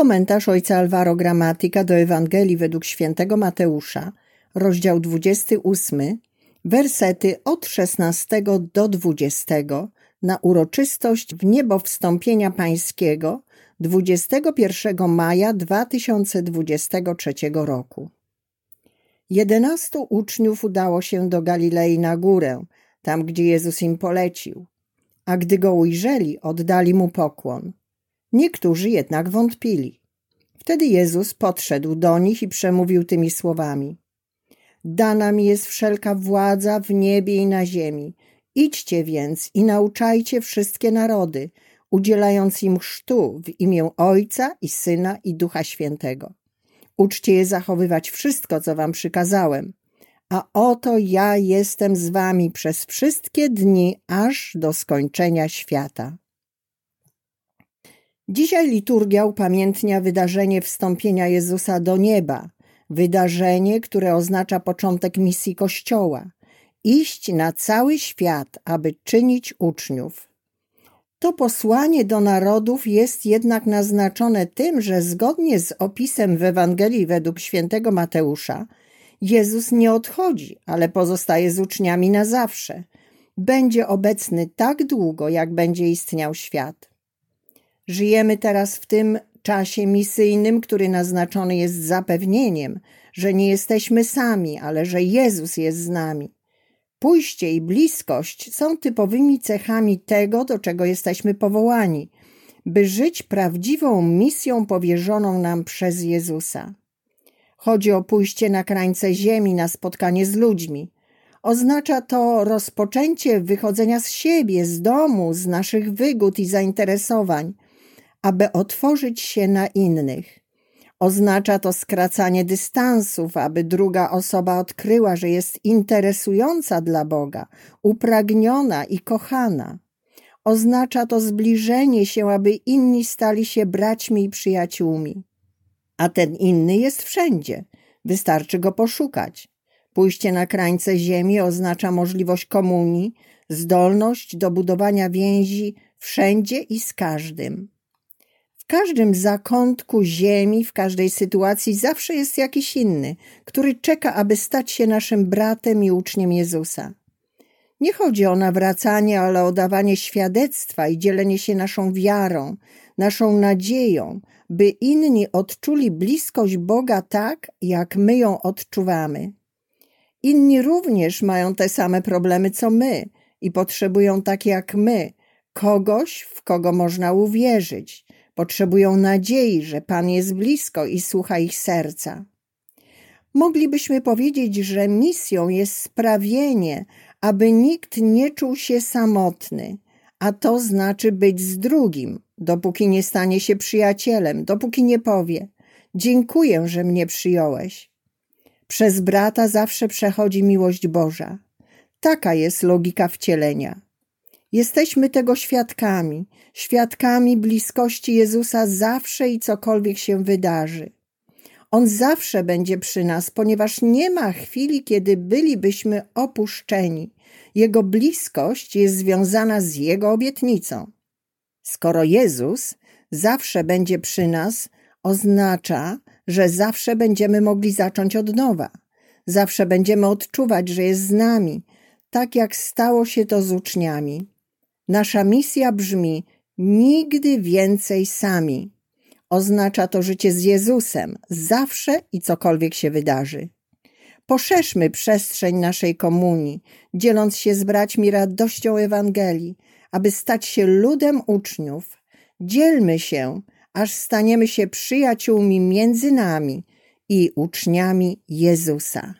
komentarz ojca Alvaro Gramatyka do Ewangelii według świętego Mateusza, rozdział 28, wersety od 16 do 20 na uroczystość w niebo wstąpienia pańskiego 21 maja 2023 roku. Jedenastu uczniów udało się do Galilei na górę, tam gdzie Jezus im polecił, a gdy go ujrzeli, oddali mu pokłon. Niektórzy jednak wątpili. Wtedy Jezus podszedł do nich i przemówił tymi słowami: Dana mi jest wszelka władza w niebie i na ziemi. Idźcie więc i nauczajcie wszystkie narody, udzielając im chrztu w imię Ojca i Syna i Ducha Świętego. Uczcie je zachowywać wszystko, co wam przykazałem. A oto ja jestem z wami przez wszystkie dni, aż do skończenia świata. Dzisiaj liturgia upamiętnia wydarzenie wstąpienia Jezusa do nieba, wydarzenie, które oznacza początek misji Kościoła iść na cały świat, aby czynić uczniów. To posłanie do narodów jest jednak naznaczone tym, że zgodnie z opisem w Ewangelii według świętego Mateusza, Jezus nie odchodzi, ale pozostaje z uczniami na zawsze. Będzie obecny tak długo, jak będzie istniał świat. Żyjemy teraz w tym czasie misyjnym, który naznaczony jest zapewnieniem, że nie jesteśmy sami, ale że Jezus jest z nami. Pójście i bliskość są typowymi cechami tego, do czego jesteśmy powołani, by żyć prawdziwą misją powierzoną nam przez Jezusa. Chodzi o pójście na krańce ziemi, na spotkanie z ludźmi. Oznacza to rozpoczęcie wychodzenia z siebie, z domu, z naszych wygód i zainteresowań, aby otworzyć się na innych. Oznacza to skracanie dystansów, aby druga osoba odkryła, że jest interesująca dla Boga, upragniona i kochana. Oznacza to zbliżenie się, aby inni stali się braćmi i przyjaciółmi. A ten inny jest wszędzie. Wystarczy go poszukać. Pójście na krańce ziemi oznacza możliwość komunii, zdolność do budowania więzi wszędzie i z każdym każdym zakątku ziemi, w każdej sytuacji zawsze jest jakiś inny, który czeka, aby stać się naszym bratem i uczniem Jezusa. Nie chodzi o nawracanie, ale o dawanie świadectwa i dzielenie się naszą wiarą, naszą nadzieją, by inni odczuli bliskość Boga tak, jak my ją odczuwamy. Inni również mają te same problemy co my i potrzebują tak jak my kogoś, w kogo można uwierzyć, Potrzebują nadziei, że Pan jest blisko i słucha ich serca. Moglibyśmy powiedzieć, że misją jest sprawienie, aby nikt nie czuł się samotny, a to znaczy być z drugim, dopóki nie stanie się przyjacielem, dopóki nie powie: Dziękuję, że mnie przyjąłeś. Przez brata zawsze przechodzi miłość Boża. Taka jest logika wcielenia. Jesteśmy tego świadkami, świadkami bliskości Jezusa zawsze i cokolwiek się wydarzy. On zawsze będzie przy nas, ponieważ nie ma chwili, kiedy bylibyśmy opuszczeni. Jego bliskość jest związana z Jego obietnicą. Skoro Jezus zawsze będzie przy nas, oznacza, że zawsze będziemy mogli zacząć od nowa. Zawsze będziemy odczuwać, że jest z nami, tak jak stało się to z uczniami. Nasza misja brzmi nigdy więcej sami. Oznacza to życie z Jezusem, zawsze i cokolwiek się wydarzy. Poszerzmy przestrzeń naszej komunii, dzieląc się z braćmi radością Ewangelii, aby stać się ludem uczniów. Dzielmy się, aż staniemy się przyjaciółmi między nami i uczniami Jezusa.